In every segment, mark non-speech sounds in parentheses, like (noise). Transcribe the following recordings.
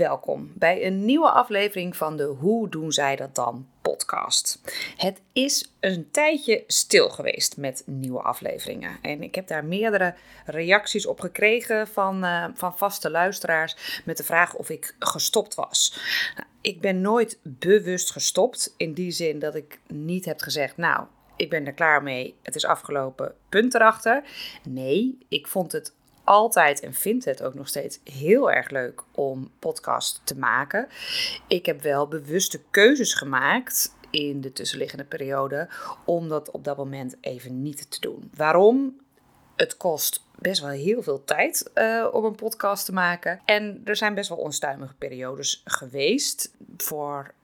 welkom bij een nieuwe aflevering van de Hoe doen zij dat dan podcast. Het is een tijdje stil geweest met nieuwe afleveringen. En ik heb daar meerdere reacties op gekregen van, uh, van vaste luisteraars met de vraag of ik gestopt was. Ik ben nooit bewust gestopt in die zin dat ik niet heb gezegd, nou, ik ben er klaar mee, het is afgelopen, punt erachter. Nee, ik vond het altijd en vind het ook nog steeds heel erg leuk om podcast te maken. Ik heb wel bewuste keuzes gemaakt in de tussenliggende periode om dat op dat moment even niet te doen. Waarom? Het kost best wel heel veel tijd uh, om een podcast te maken. En er zijn best wel onstuimige periodes geweest voor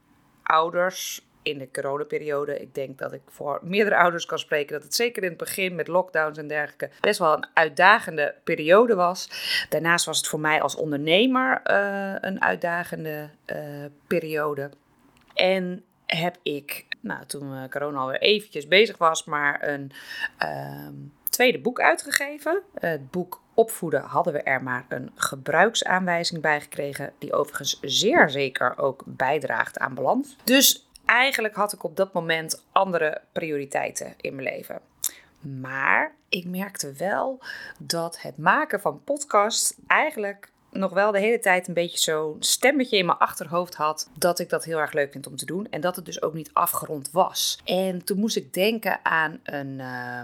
ouders in de coronaperiode. Ik denk dat ik voor meerdere ouders kan spreken dat het zeker in het begin met lockdowns en dergelijke best wel een uitdagende periode was. Daarnaast was het voor mij als ondernemer uh, een uitdagende uh, periode. En heb ik, nou, toen corona alweer eventjes bezig was, maar een uh, tweede boek uitgegeven. Het boek Opvoeden hadden we er maar een gebruiksaanwijzing bij gekregen, die overigens zeer zeker ook bijdraagt aan balans. Dus eigenlijk had ik op dat moment andere prioriteiten in mijn leven. Maar ik merkte wel dat het maken van podcast eigenlijk nog wel de hele tijd een beetje zo'n stemmetje in mijn achterhoofd had dat ik dat heel erg leuk vind om te doen en dat het dus ook niet afgerond was. En toen moest ik denken aan een uh,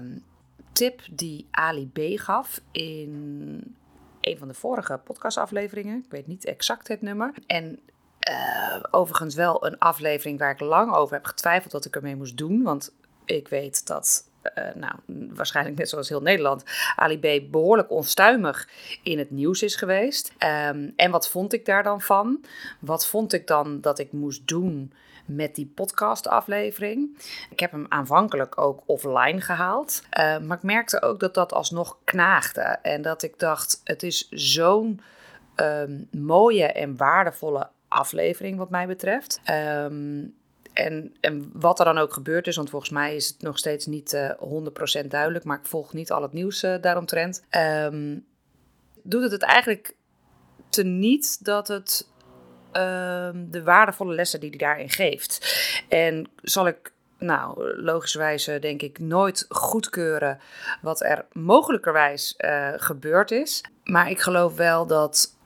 tip die Ali B gaf in een van de vorige podcastafleveringen. Ik weet niet exact het nummer. En uh, overigens wel een aflevering waar ik lang over heb getwijfeld wat ik ermee moest doen. Want ik weet dat, uh, nou, waarschijnlijk net zoals heel Nederland, Ali B behoorlijk onstuimig in het nieuws is geweest. Um, en wat vond ik daar dan van? Wat vond ik dan dat ik moest doen met die podcastaflevering? Ik heb hem aanvankelijk ook offline gehaald. Uh, maar ik merkte ook dat dat alsnog knaagde. En dat ik dacht, het is zo'n um, mooie en waardevolle aflevering, wat mij betreft. Um, en, en wat er dan ook gebeurd is, want volgens mij is het nog steeds niet uh, eh, 100% duidelijk, maar ik volg niet al het nieuws uh, daaromtrent. Um, doet het het eigenlijk teniet dat het um, de waardevolle lessen die hij daarin geeft. En zal ik nou, logischerwijs denk ik nooit goedkeuren wat er mogelijkerwijs uh, gebeurd is. Maar ik geloof wel dat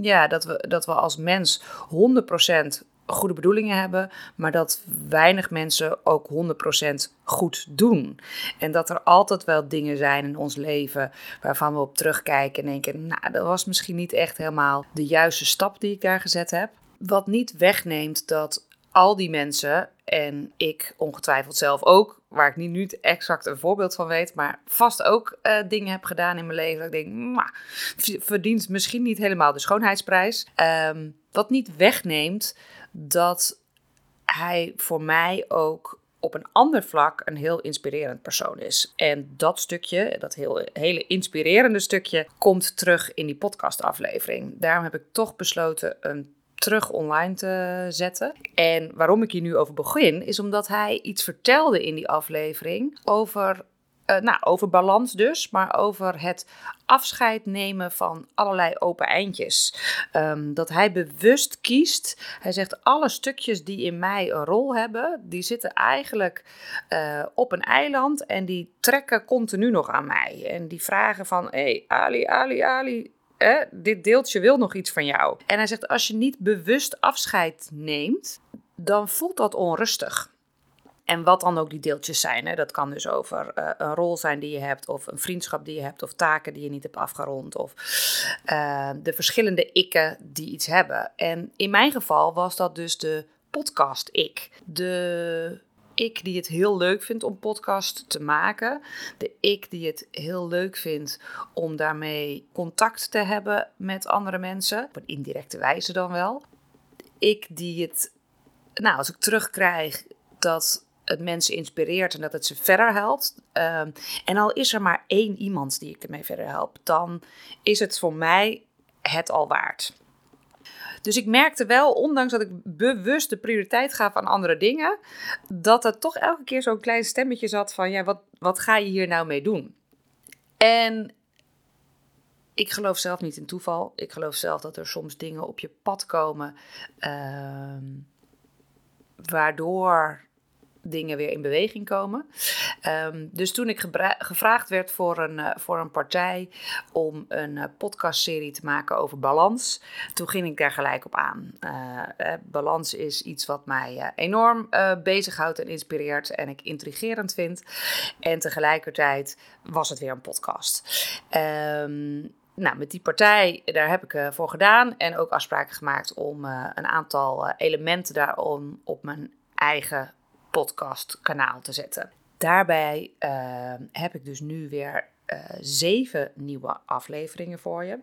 ja, dat, we, dat we als mens 100% goede bedoelingen hebben, maar dat weinig mensen ook 100% goed doen. En dat er altijd wel dingen zijn in ons leven waarvan we op terugkijken en denken: Nou, dat was misschien niet echt helemaal de juiste stap die ik daar gezet heb. Wat niet wegneemt dat al die mensen en ik ongetwijfeld zelf ook, waar ik niet exact een voorbeeld van weet, maar vast ook uh, dingen heb gedaan in mijn leven. Dat ik denk, verdient misschien niet helemaal de schoonheidsprijs. Um, wat niet wegneemt dat hij voor mij ook op een ander vlak een heel inspirerend persoon is. En dat stukje, dat heel, hele inspirerende stukje, komt terug in die podcastaflevering. Daarom heb ik toch besloten een terug online te zetten. En waarom ik hier nu over begin, is omdat hij iets vertelde in die aflevering over uh, nou, over balans dus, maar over het afscheid nemen van allerlei open eindjes. Um, dat hij bewust kiest. Hij zegt: alle stukjes die in mij een rol hebben, die zitten eigenlijk uh, op een eiland en die trekken continu nog aan mij. En die vragen van: hé, hey, Ali, Ali, Ali dit deeltje wil nog iets van jou. En hij zegt, als je niet bewust afscheid neemt, dan voelt dat onrustig. En wat dan ook die deeltjes zijn. Hè? Dat kan dus over uh, een rol zijn die je hebt, of een vriendschap die je hebt, of taken die je niet hebt afgerond, of uh, de verschillende ikken die iets hebben. En in mijn geval was dat dus de podcast-ik. De ik die het heel leuk vindt om podcast te maken. De ik die het heel leuk vindt om daarmee contact te hebben met andere mensen. Op een indirecte wijze dan wel. Ik die het, nou, als ik terugkrijg dat het mensen inspireert en dat het ze verder helpt. Um, en al is er maar één iemand die ik ermee verder help, dan is het voor mij het al waard. Dus ik merkte wel, ondanks dat ik bewust de prioriteit gaf aan andere dingen, dat er toch elke keer zo'n klein stemmetje zat van, ja, wat, wat ga je hier nou mee doen? En ik geloof zelf niet in toeval. Ik geloof zelf dat er soms dingen op je pad komen. Ehm, waardoor dingen weer in beweging komen. Ehm, dus toen ik gevraagd werd voor een, uh, voor een partij om een uh, podcastserie te maken over balans, toen ging ik daar gelijk op aan. Uh, balans is iets wat mij enorm bezighoudt en inspireert en ik intrigerend vind. En tegelijkertijd was het weer een podcast. Um, nou, met die partij, daar heb ik voor gedaan en ook afspraken gemaakt om een aantal elementen daarom op mijn eigen podcastkanaal te zetten. Daarbij heb ik dus nu weer zeven nieuwe afleveringen voor je.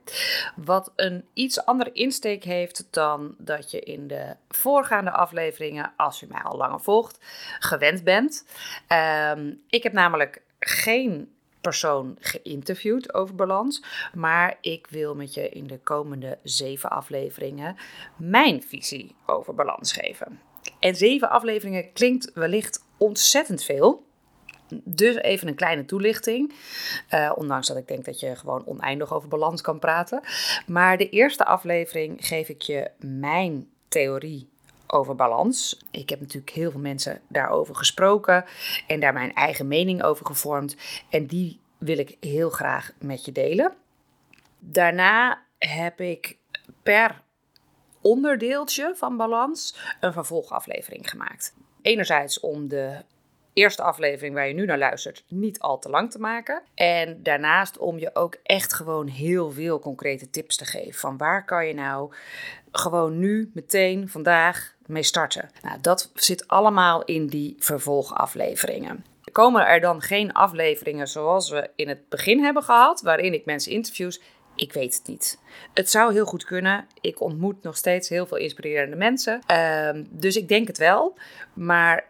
Wat een iets andere insteek heeft dan dat je in de voorgaande afleveringen, als je mij al langer volgt, gewend bent. Ehm, ik heb namelijk geen persoon geïnterviewd over balans. Maar ik wil met je in de komende zeven afleveringen mijn visie over balans geven. En zeven afleveringen klinkt wellicht ontzettend veel. Dus even een kleine toelichting. Uh, ondanks dat ik denk dat je gewoon oneindig over balans kan praten. Maar de eerste aflevering geef ik je mijn theorie over balans. Ik heb natuurlijk heel veel mensen daarover gesproken en daar mijn eigen mening over gevormd. En die wil ik heel graag met je delen. Daarna heb ik per onderdeeltje van balans een vervolgaflevering gemaakt. Enerzijds om de eerste aflevering waar je nu naar luistert niet al te lang te maken. En daarnaast om je ook echt gewoon heel veel concrete tips te geven. Van waar kan je nou gewoon nu, meteen, vandaag mee starten. Nou, dat zit allemaal in die vervolgafleveringen. Komen er dan geen afleveringen zoals we in het begin hebben gehad, waarin ik mensen interviews? Ik weet het niet. Het zou heel goed kunnen. Ik ontmoet nog steeds heel veel inspirerende mensen. Ehm, dus ik denk het wel. Maar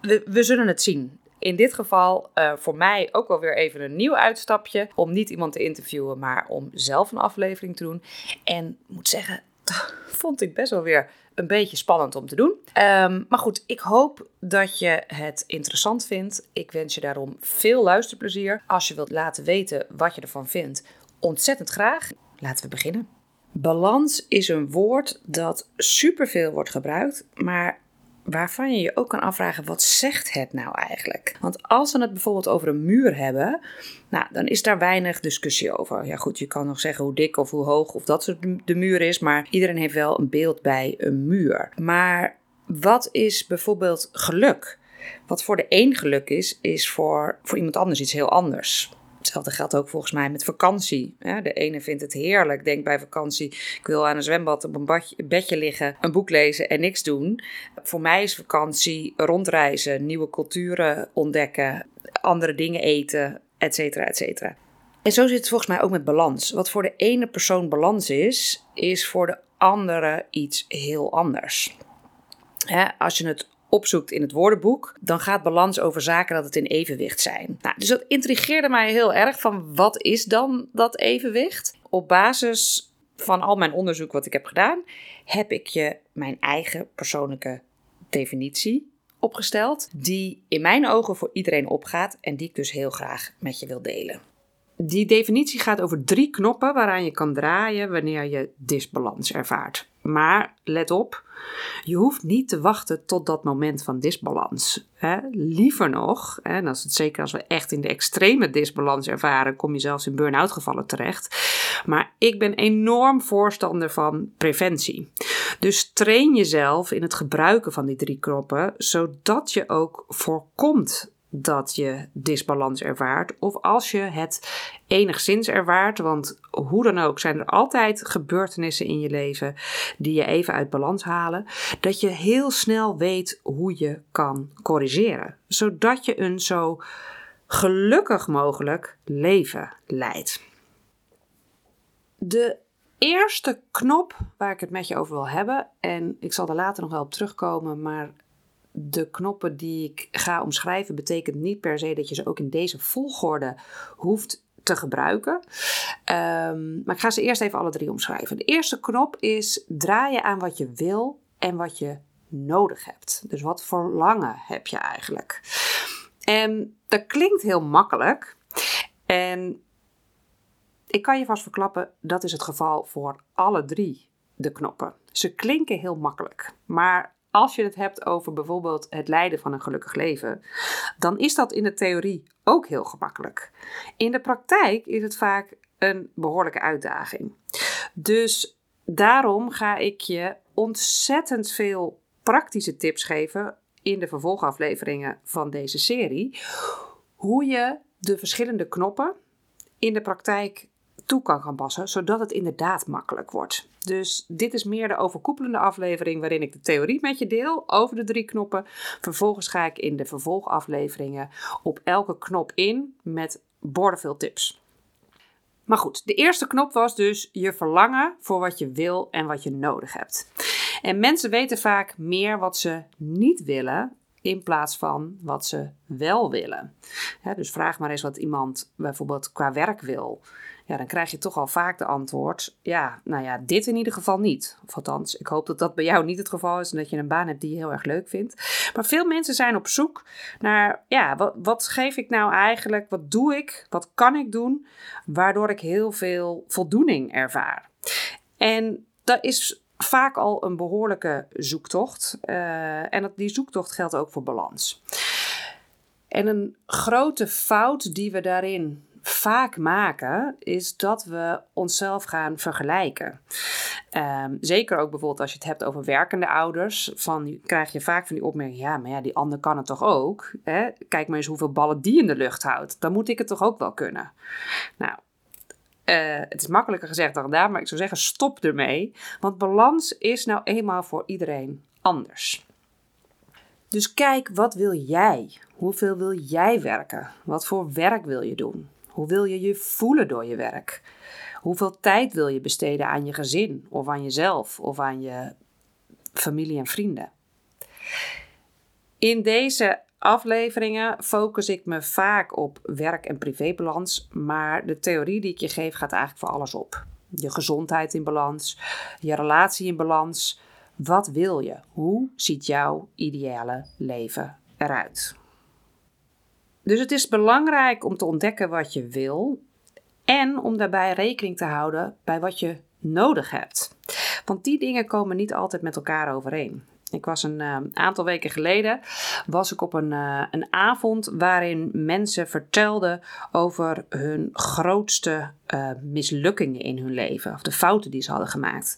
we, zullen het zien. In dit geval uh, voor mij ook wel weer even een nieuw uitstapje. Om niet iemand te interviewen, maar om zelf een aflevering te doen. En moet zeggen, vond ik best wel weer een beetje spannend om te doen. Um, maar goed, ik hoop dat je het interessant vindt. Ik wens je daarom veel luisterplezier. Als je wilt laten weten wat je ervan vindt, ontzettend graag. Laten we beginnen. Balans is een woord dat superveel wordt gebruikt, maar waarvan je je ook kan afvragen: wat zegt het nou eigenlijk? Want als we het bijvoorbeeld over een muur hebben, nou, dan is daar weinig discussie over. Ja, goed, je kan nog zeggen hoe dik of hoe hoog of dat de muur is, maar iedereen heeft wel een beeld bij een muur. Maar wat is bijvoorbeeld geluk? Wat voor de een geluk is, is voor, voor iemand anders iets heel anders. Hetzelfde geldt ook volgens mij met vakantie. De ene vindt het heerlijk, denkt bij vakantie: ik wil aan een zwembad op een bedje liggen, een boek lezen en niks doen. Voor mij is vakantie rondreizen, nieuwe culturen ontdekken, andere dingen eten, et cetera, et cetera. En zo zit het volgens mij ook met balans. Wat voor de ene persoon balans is, is voor de andere iets heel anders. als je het opzoekt in het woordenboek, dan gaat balans over zaken dat het in evenwicht zijn. Nou, dus dat intrigeerde mij heel erg van wat is dan dat evenwicht? Op basis van al mijn onderzoek wat ik heb gedaan, heb ik je mijn eigen persoonlijke definitie opgesteld, die in mijn ogen voor iedereen opgaat en die ik dus heel graag met je wil delen. Die definitie gaat over drie knoppen waaraan je kan draaien wanneer je disbalans ervaart. Maar let op, je hoeft niet te wachten tot dat moment van disbalans. Hè? Liever nog, en als het, zeker als we echt in de extreme disbalans ervaren, kom je zelfs in burn-out gevallen terecht. Maar ik ben enorm voorstander van preventie. Dus train jezelf in het gebruiken van die drie knoppen, zodat je ook voorkomt dat je disbalans ervaart. Of als je het enigszins ervaart, want hoe dan ook zijn er altijd gebeurtenissen in je leven die je even uit balans halen, dat je heel snel weet hoe je kan corrigeren, zodat je een zo gelukkig mogelijk leven leidt. De eerste knop waar ik het met je over wil hebben, en ik zal er later nog wel op terugkomen, maar de knoppen die ik ga omschrijven betekent niet per se dat je ze ook in deze volgorde hoeft te gebruiken. Ehm, maar ik ga ze eerst even alle drie omschrijven. De eerste knop is draaien aan wat je wil en wat je nodig hebt. Dus wat verlangen heb je eigenlijk? En dat klinkt heel makkelijk. En ik kan je vast verklappen, dat is het geval voor alle drie de knoppen. Ze klinken heel makkelijk, maar als je het hebt over bijvoorbeeld het leiden van een gelukkig leven, dan is dat in de theorie ook heel gemakkelijk. In de praktijk is het vaak een behoorlijke uitdaging. Dus daarom ga ik je ontzettend veel praktische tips geven in de vervolgafleveringen van deze serie. Hoe je de verschillende knoppen in de praktijk toe kan gaan passen, zodat het inderdaad makkelijk wordt. Dus dit is meer de overkoepelende aflevering waarin ik de theorie met je deel over de drie knoppen. Vervolgens ga ik in de vervolgafleveringen op elke knop in met bordeveel tips. Maar goed, de eerste knop was dus je verlangen voor wat je wil en wat je nodig hebt. En mensen weten vaak meer wat ze niet willen in plaats van wat ze wel willen. dus vraag maar eens wat iemand bijvoorbeeld qua werk wil dan krijg je toch al vaak de antwoord: ja, nou ja, dit in ieder geval niet. Of althans, ik hoop dat dat bij jou niet het geval is en dat je een baan hebt die je heel erg leuk vindt. Maar veel mensen zijn op zoek naar: ja, wat, geef ik nou eigenlijk? Wat doe ik? Wat kan ik doen? Waardoor ik heel veel voldoening ervaar. En dat is vaak al een behoorlijke zoektocht. Uh, en die zoektocht geldt ook voor balans. En een grote fout die we daarin vaak maken, is dat we onszelf gaan vergelijken. Ehm, zeker ook bijvoorbeeld als je het hebt over werkende ouders. Van, krijg je vaak van die opmerking: ja, maar ja, die ander kan het toch ook? Hè? Kijk maar eens hoeveel ballen die in de lucht houdt. Dan moet ik het toch ook wel kunnen? Nou. Uh, het is makkelijker gezegd dan gedaan, maar ik zou zeggen: stop ermee. Want balans is nou eenmaal voor iedereen anders. Dus kijk, wat wil jij? Hoeveel wil jij werken? Wat voor werk wil je doen? Hoe wil je je voelen door je werk? Hoeveel tijd wil je besteden aan je gezin of aan jezelf of aan je familie en vrienden? In deze afleveringen focus ik me vaak op werk- en privébalans, maar de theorie die ik je geef gaat eigenlijk voor alles op. Je gezondheid in balans, je relatie in balans. Wat wil je? Hoe ziet jouw ideale leven eruit? Dus het is belangrijk om te ontdekken wat je wil en om daarbij rekening te houden bij wat je nodig hebt. Want die dingen komen niet altijd met elkaar overeen. Ik was een uh, aantal weken geleden was ik op een, uh, een avond waarin mensen vertelden over hun grootste uh, mislukkingen in hun leven. Of de fouten die ze hadden gemaakt.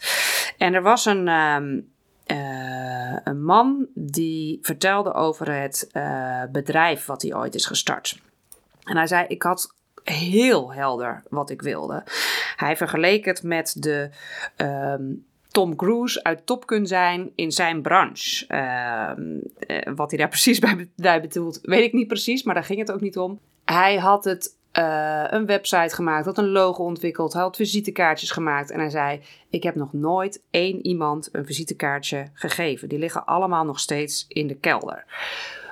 En er was een, ehm, uh, een man die vertelde over het uh, bedrijf wat hij ooit is gestart. En hij zei: Ik had heel helder wat ik wilde. Hij vergeleek het met de. Um, Tom Cruise uit Top Gun zijn in zijn branche. Uh, wat hij daar (laughs) precies bij, bij bedoelt, weet ik niet precies, maar daar ging het ook niet om. Hij had het uh, een website gemaakt, had een logo ontwikkeld, had visitekaartjes gemaakt. En hij zei: Ik heb nog nooit één iemand een visitekaartje gegeven. Die liggen allemaal nog steeds in de kelder.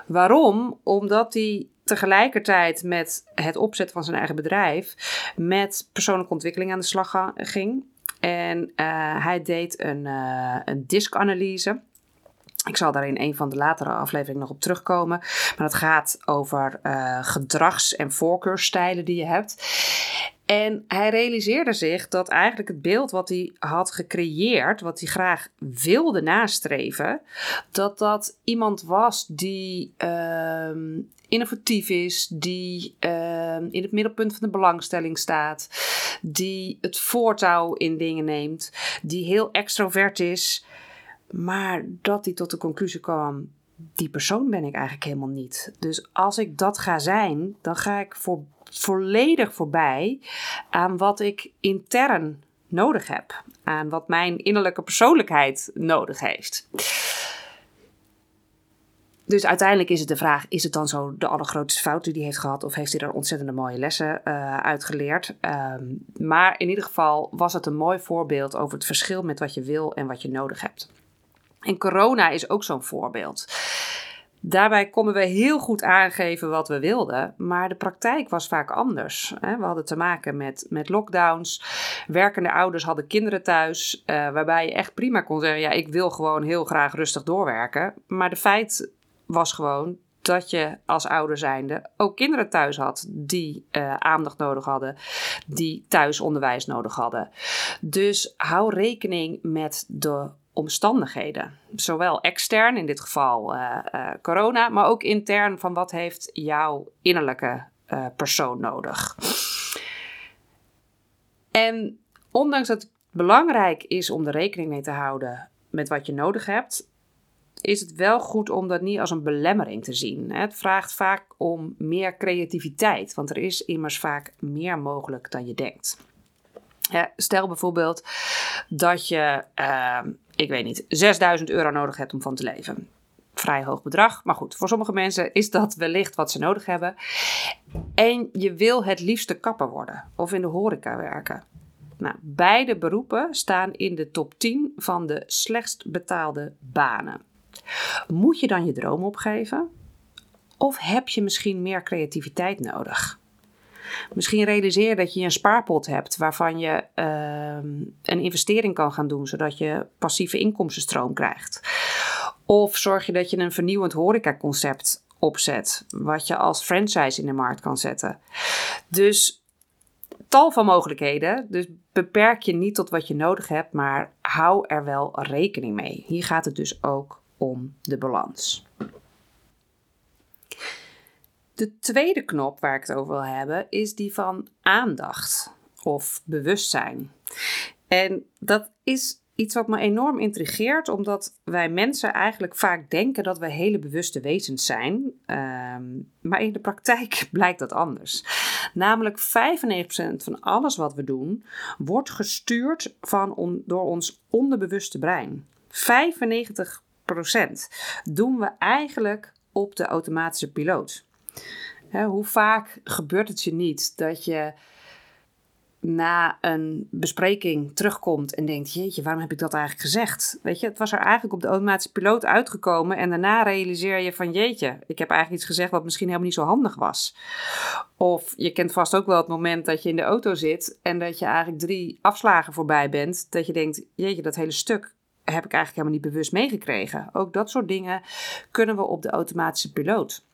Waarom? Omdat hij tegelijkertijd met het opzetten van zijn eigen bedrijf met persoonlijke ontwikkeling aan de slag ging. En uh, hij deed een, uh, een diskanalyse. Ik zal daar in een van de latere afleveringen nog op terugkomen. Maar het gaat over uh, gedrags- en voorkeurstijlen die je hebt. En hij realiseerde zich dat eigenlijk het beeld wat hij had gecreëerd, wat hij graag wilde nastreven, dat dat iemand was die uh, innovatief is, die uh, in het middelpunt van de belangstelling staat, die het voortouw in dingen neemt, die heel extrovert is. Maar dat hij tot de conclusie kwam: die persoon ben ik eigenlijk helemaal niet. Dus als ik dat ga zijn, dan ga ik volledig voorbij aan wat ik intern nodig heb. Aan wat mijn innerlijke persoonlijkheid nodig heeft. Dus uiteindelijk is het de vraag: is het dan zo de allergrootste fout die hij heeft gehad? Of heeft hij er ontzettende mooie lessen uh, uit geleerd? Um, maar in ieder geval was het een mooi voorbeeld over het verschil met wat je wil en wat je nodig hebt. En corona is ook zo'n voorbeeld. Daarbij konden we heel goed aangeven wat we wilden, maar de praktijk was vaak anders. We hadden te maken met, met lockdowns. Werkende ouders hadden kinderen thuis, uh, waarbij je echt prima kon zeggen: Ja, ik wil gewoon heel graag rustig doorwerken. Maar de feit was gewoon dat je als ouder zijnde ook kinderen thuis had die uh, aandacht nodig hadden, die thuis onderwijs nodig hadden. Dus hou rekening met de omstandigheden. Zowel extern, in dit geval uh, uh, corona, maar ook intern van wat heeft jouw innerlijke persoon nodig. En ondanks dat het belangrijk is om er rekening mee te houden met wat je nodig hebt, is het wel goed om dat niet als een belemmering te zien. Het vraagt vaak om meer creativiteit, want er is immers vaak meer mogelijk dan je denkt. Stel bijvoorbeeld dat je, ehm, ik weet niet, 6000 euro nodig hebt om van te leven. Vrij hoog bedrag, maar goed, voor sommige mensen is dat wellicht wat ze nodig hebben. En je wil het liefste kapper worden of in de horeca werken. Nou, beide beroepen staan in de top 10 van de slechtst betaalde banen. Moet je dan je droom opgeven? Of heb je misschien meer creativiteit nodig? Misschien realiseer dat je een spaarpot hebt waarvan je uh, een investering kan gaan doen, zodat je passieve inkomstenstroom krijgt. Of zorg je dat je een vernieuwend horecaconcept opzet, wat je als franchise in de markt kan zetten. Dus tal van mogelijkheden. Dus beperk je niet tot wat je nodig hebt, maar hou er wel rekening mee. Hier gaat het dus ook om de balans. De tweede knop waar ik het over wil hebben is die van aandacht of bewustzijn. En dat is iets wat me enorm intrigeert, omdat wij mensen eigenlijk vaak denken dat we hele bewuste wezens zijn. Ehm, maar in de praktijk (laughs) blijkt dat anders. Namelijk 95% van alles wat we doen wordt gestuurd van door ons onderbewuste brein. 95% doen we eigenlijk op de automatische piloot. Hoe vaak gebeurt het je niet dat je na een bespreking terugkomt en denkt: Jeetje, waarom heb ik dat eigenlijk gezegd? Weet je, het was er eigenlijk op de automatische piloot uitgekomen en daarna realiseer je van: Jeetje, ik heb eigenlijk iets gezegd wat misschien helemaal niet zo handig was. Of je kent vast ook wel het moment dat je in de auto zit en dat je eigenlijk drie afslagen voorbij bent, dat je denkt: Jeetje, dat hele stuk heb ik eigenlijk helemaal niet bewust meegekregen. Ook dat soort dingen kunnen we op de automatische piloot.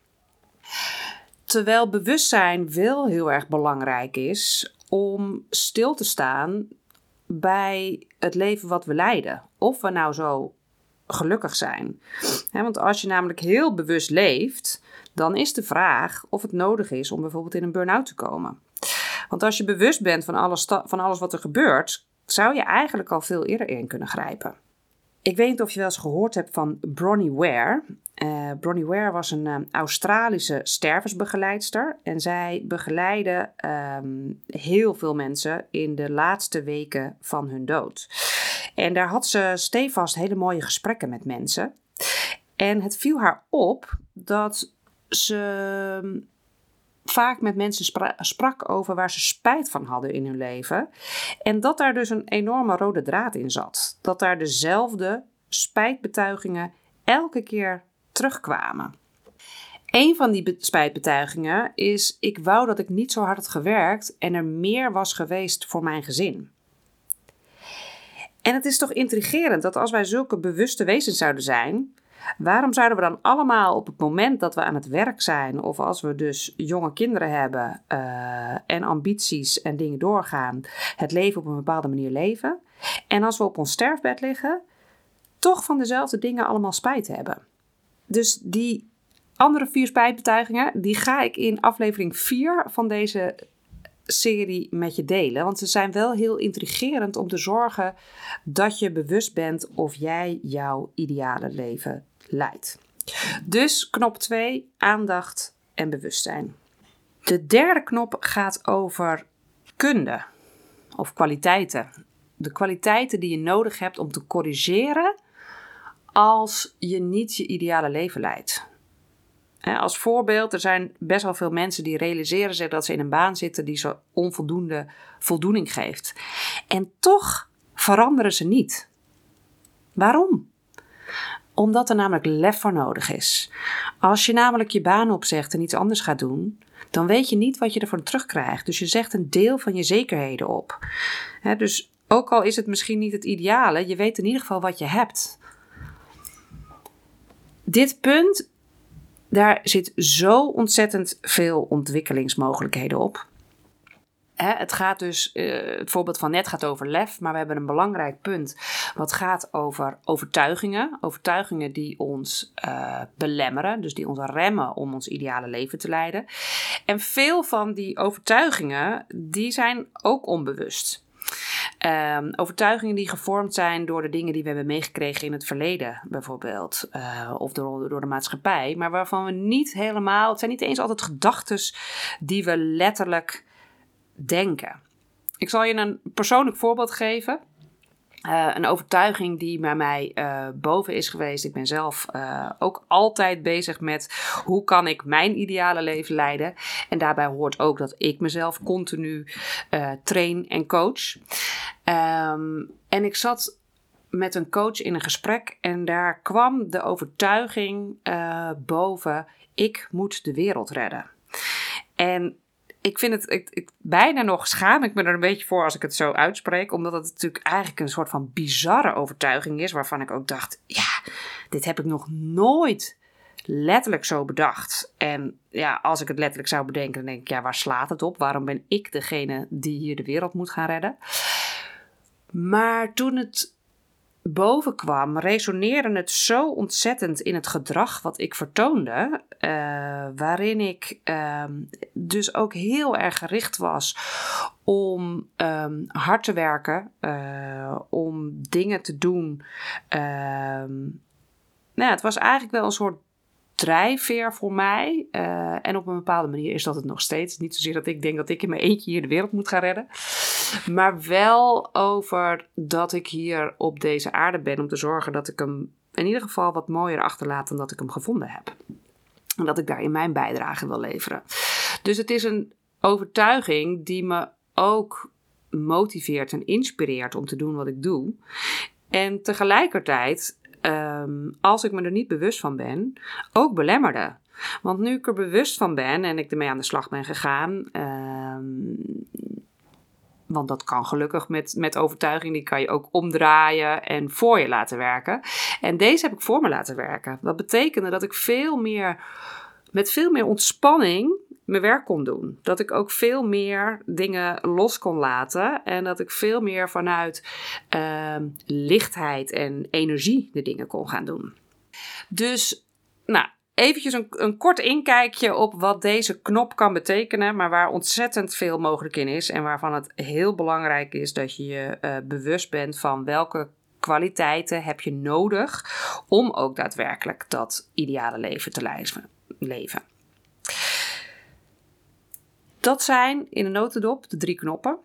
Terwijl bewustzijn wel heel erg belangrijk is om stil te staan bij het leven wat we leiden. Of we nou zo gelukkig zijn. want als je namelijk heel bewust leeft, dan is de vraag of het nodig is om bijvoorbeeld in een burn-out te komen. Want als je bewust bent van alles, van alles wat er gebeurt, zou je eigenlijk al veel eerder in kunnen grijpen. Ik weet niet of je wel eens gehoord hebt van Bronnie Ware. Uh, Bronnie Ware was een uh, Australische stervensbegeleidster. En zij begeleidde um, heel veel mensen in de laatste weken van hun dood. En daar had ze stevast hele mooie gesprekken met mensen. En het viel haar op dat ze vaak met mensen sprak over waar ze spijt van hadden in hun leven. En dat daar dus een enorme rode draad in zat. Dat daar dezelfde spijtbetuigingen elke keer terugkwamen. Een van die spijtbetuigingen is: ik wou dat ik niet zo hard had gewerkt en er meer was geweest voor mijn gezin. En het is toch intrigerend dat als wij zulke bewuste wezens zouden zijn, Waarom zouden we dan allemaal op het moment dat we aan het werk zijn, of als we dus jonge kinderen hebben uh, en ambities en dingen doorgaan, het leven op een bepaalde manier leven? En als we op ons sterfbed liggen, toch van dezelfde dingen allemaal spijt hebben. Dus die andere vier spijtbetuigingen, die ga ik in aflevering 4 van deze serie met je delen. Want ze zijn wel heel intrigerend om te zorgen dat je bewust bent of jij jouw ideale leven leidt. Dus knop 2, aandacht en bewustzijn. De derde knop gaat over kunde of kwaliteiten. De kwaliteiten die je nodig hebt om te corrigeren als je niet je ideale leven leidt. Als voorbeeld, er zijn best wel veel mensen die realiseren zich dat ze in een baan zitten die ze onvoldoende voldoening geeft. En toch veranderen ze niet. Waarom? Omdat er namelijk lef voor nodig is. Als je namelijk je baan opzegt en iets anders gaat doen, dan weet je niet wat je ervoor terugkrijgt. Dus je zegt een deel van je zekerheden op. dus ook al is het misschien niet het ideale, je weet in ieder geval wat je hebt. Dit punt daar zit zo ontzettend veel ontwikkelingsmogelijkheden op. Het gaat dus, uh, het voorbeeld van net gaat over lef, maar we hebben een belangrijk punt wat gaat over overtuigingen. Overtuigingen die ons uh, belemmeren, dus die ons remmen om ons ideale leven te leiden. En veel van die overtuigingen, die zijn ook onbewust. Um, overtuigingen die gevormd zijn door de dingen die we hebben meegekregen in het verleden, bijvoorbeeld. Uh, of door, door de maatschappij. Maar waarvan we niet helemaal. Het zijn niet eens altijd gedachten die we letterlijk denken. Ik zal je een persoonlijk voorbeeld geven. Uh, een overtuiging die bij mij uh, boven is geweest. Ik ben zelf uh, ook altijd bezig met hoe kan ik mijn ideale leven leiden. En daarbij hoort ook dat ik mezelf continu train en coach. Um, en ik zat met een coach in een gesprek en daar kwam de overtuiging boven: ik moet de wereld redden. En ik vind het ik, ik, bijna nog schaam ik me er een beetje voor als ik het zo uitspreek. Omdat het natuurlijk eigenlijk een soort van bizarre overtuiging is. Waarvan ik ook dacht: ja, dit heb ik nog nooit letterlijk zo bedacht. En ja, als ik het letterlijk zou bedenken, dan denk ik: ja, waar slaat het op? Waarom ben ik degene die hier de wereld moet gaan redden? Maar toen het bovenkwam, resoneerde het zo ontzettend in het gedrag wat ik vertoonde, uh, waarin ik uh, dus ook heel erg gericht was om um, hard te werken, uh, om dingen te doen. Ehm, nou ja, het was eigenlijk wel een soort drijfveer voor mij. Uh, en op een bepaalde manier is dat het nog steeds. Niet zozeer dat ik denk dat ik in mijn eentje hier de wereld moet gaan redden. Maar wel over dat ik hier op deze aarde ben om te zorgen dat ik hem in ieder geval wat mooier achterlaat dan dat ik hem gevonden heb. En dat ik daarin mijn bijdrage wil leveren. Dus het is een overtuiging die me ook motiveert en inspireert om te doen wat ik doe. En tegelijkertijd, um, als ik me er niet bewust van ben, ook belemmerde. Want nu ik er bewust van ben en ik ermee aan de slag ben gegaan, um, want dat kan gelukkig met, met overtuiging. Die kan je ook omdraaien en voor je laten werken. En deze heb ik voor me laten werken. Dat betekende dat ik veel meer, met veel meer ontspanning mijn werk kon doen. Dat ik ook veel meer dingen los kon laten. En dat ik veel meer vanuit uh, lichtheid en energie de dingen kon gaan doen. Dus, nou, eventjes een, een kort inkijkje op wat deze knop kan betekenen, maar waar ontzettend veel mogelijk in is en waarvan het heel belangrijk is dat je je uh, bewust bent van welke kwaliteiten heb je nodig om ook daadwerkelijk dat ideale leven te leven. Dat zijn in een notendop de drie knoppen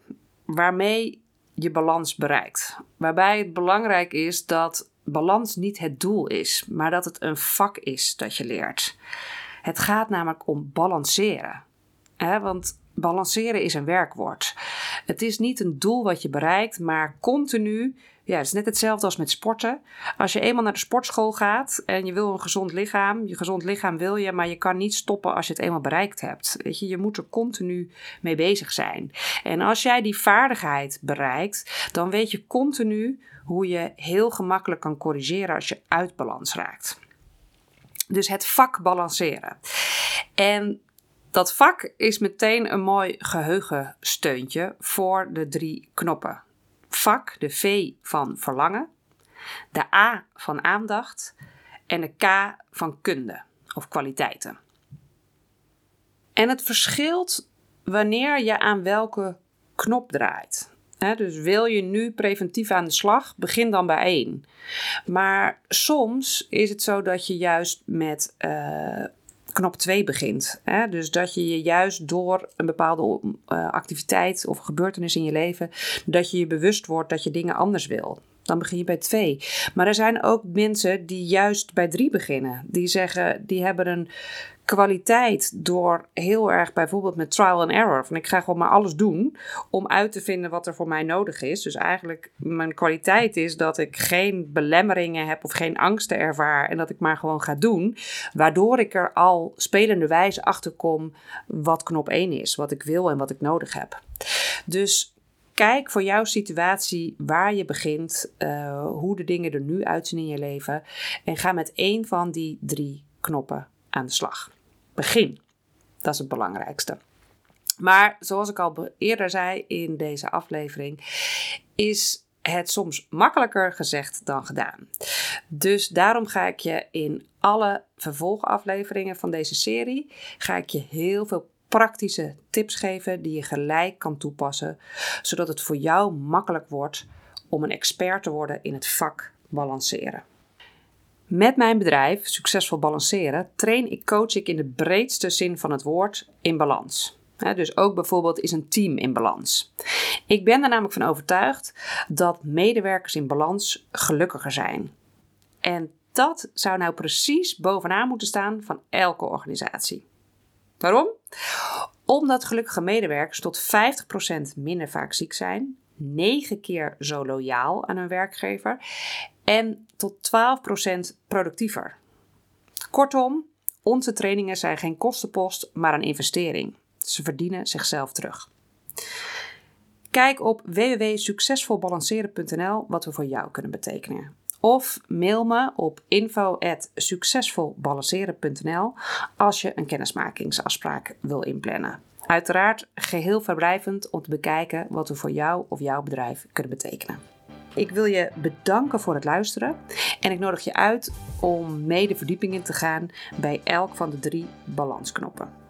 waarmee je balans bereikt. Waarbij het belangrijk is dat balans niet het doel is, maar dat het een vak is dat je leert. Het gaat namelijk om balanceren. Hè? Want balanceren is een werkwoord. Het is niet een doel wat je bereikt, maar continu. Ja, het is net hetzelfde als met sporten. Als je eenmaal naar de sportschool gaat en je wil een gezond lichaam, je gezond lichaam wil je, maar je kan niet stoppen als je het eenmaal bereikt hebt. Weet je, je moet er continu mee bezig zijn. En als jij die vaardigheid bereikt, dan weet je continu hoe je heel gemakkelijk kan corrigeren als je uit balans raakt. Dus het vak balanceren. En dat vak is meteen een mooi geheugensteuntje voor de drie knoppen. Vak, de V van verlangen, de A van aandacht en de K van kunde of kwaliteiten. En het verschilt wanneer je aan welke knop draait dus wil je nu preventief aan de slag, begin dan bij één. Maar soms is het zo dat je juist met uh, knop 2 begint. Hè? Dus dat je je juist door een bepaalde uh, activiteit of gebeurtenis in je leven, dat je je bewust wordt dat je dingen anders wil. Dan begin je bij 2. Maar er zijn ook mensen die juist bij 3 beginnen. Die zeggen, die hebben een kwaliteit door heel erg bijvoorbeeld met trial and error. Van ik ga gewoon maar alles doen om uit te vinden wat er voor mij nodig is. Dus eigenlijk mijn kwaliteit is dat ik geen belemmeringen heb of geen angsten ervaar en dat ik maar gewoon ga doen. Waardoor ik er al spelende wijze achter kom wat knop 1 is, wat ik wil en wat ik nodig heb. Dus kijk voor jouw situatie waar je begint, uh, hoe de dingen er nu uitzien in je leven en ga met één van die drie knoppen aan de slag. Begin. Dat is het belangrijkste. Maar zoals ik al eerder zei in deze aflevering, is het soms makkelijker gezegd dan gedaan. Dus daarom ga ik je in alle vervolgafleveringen van deze serie ga ik je heel veel praktische tips geven die je gelijk kan toepassen, zodat het voor jou makkelijk wordt om een expert te worden in het vak balanceren. Met mijn bedrijf Succesvol Balanceren train ik coach ik in de breedste zin van het woord in balans. dus ook bijvoorbeeld is een team in balans. Ik ben er namelijk van overtuigd dat medewerkers in balans gelukkiger zijn. En dat zou nou precies bovenaan moeten staan van elke organisatie. Waarom? Omdat gelukkige medewerkers tot 50% minder vaak ziek zijn, 9 keer zo loyaal aan hun werkgever en tot 12% productiever. Kortom, onze trainingen zijn geen kostenpost, maar een investering. Ze verdienen zichzelf terug. Kijk op www.succesvolbalanceren.nl wat we voor jou kunnen betekenen. Of mail me op info.succesvolbalanceren.nl als je een kennismakingsafspraak wil inplannen. Uiteraard geheel verblijvend om te bekijken wat we voor jou of jouw bedrijf kunnen betekenen. Ik wil je bedanken voor het luisteren en ik nodig je uit om mee de verdieping in te gaan bij elk van de drie balansknoppen.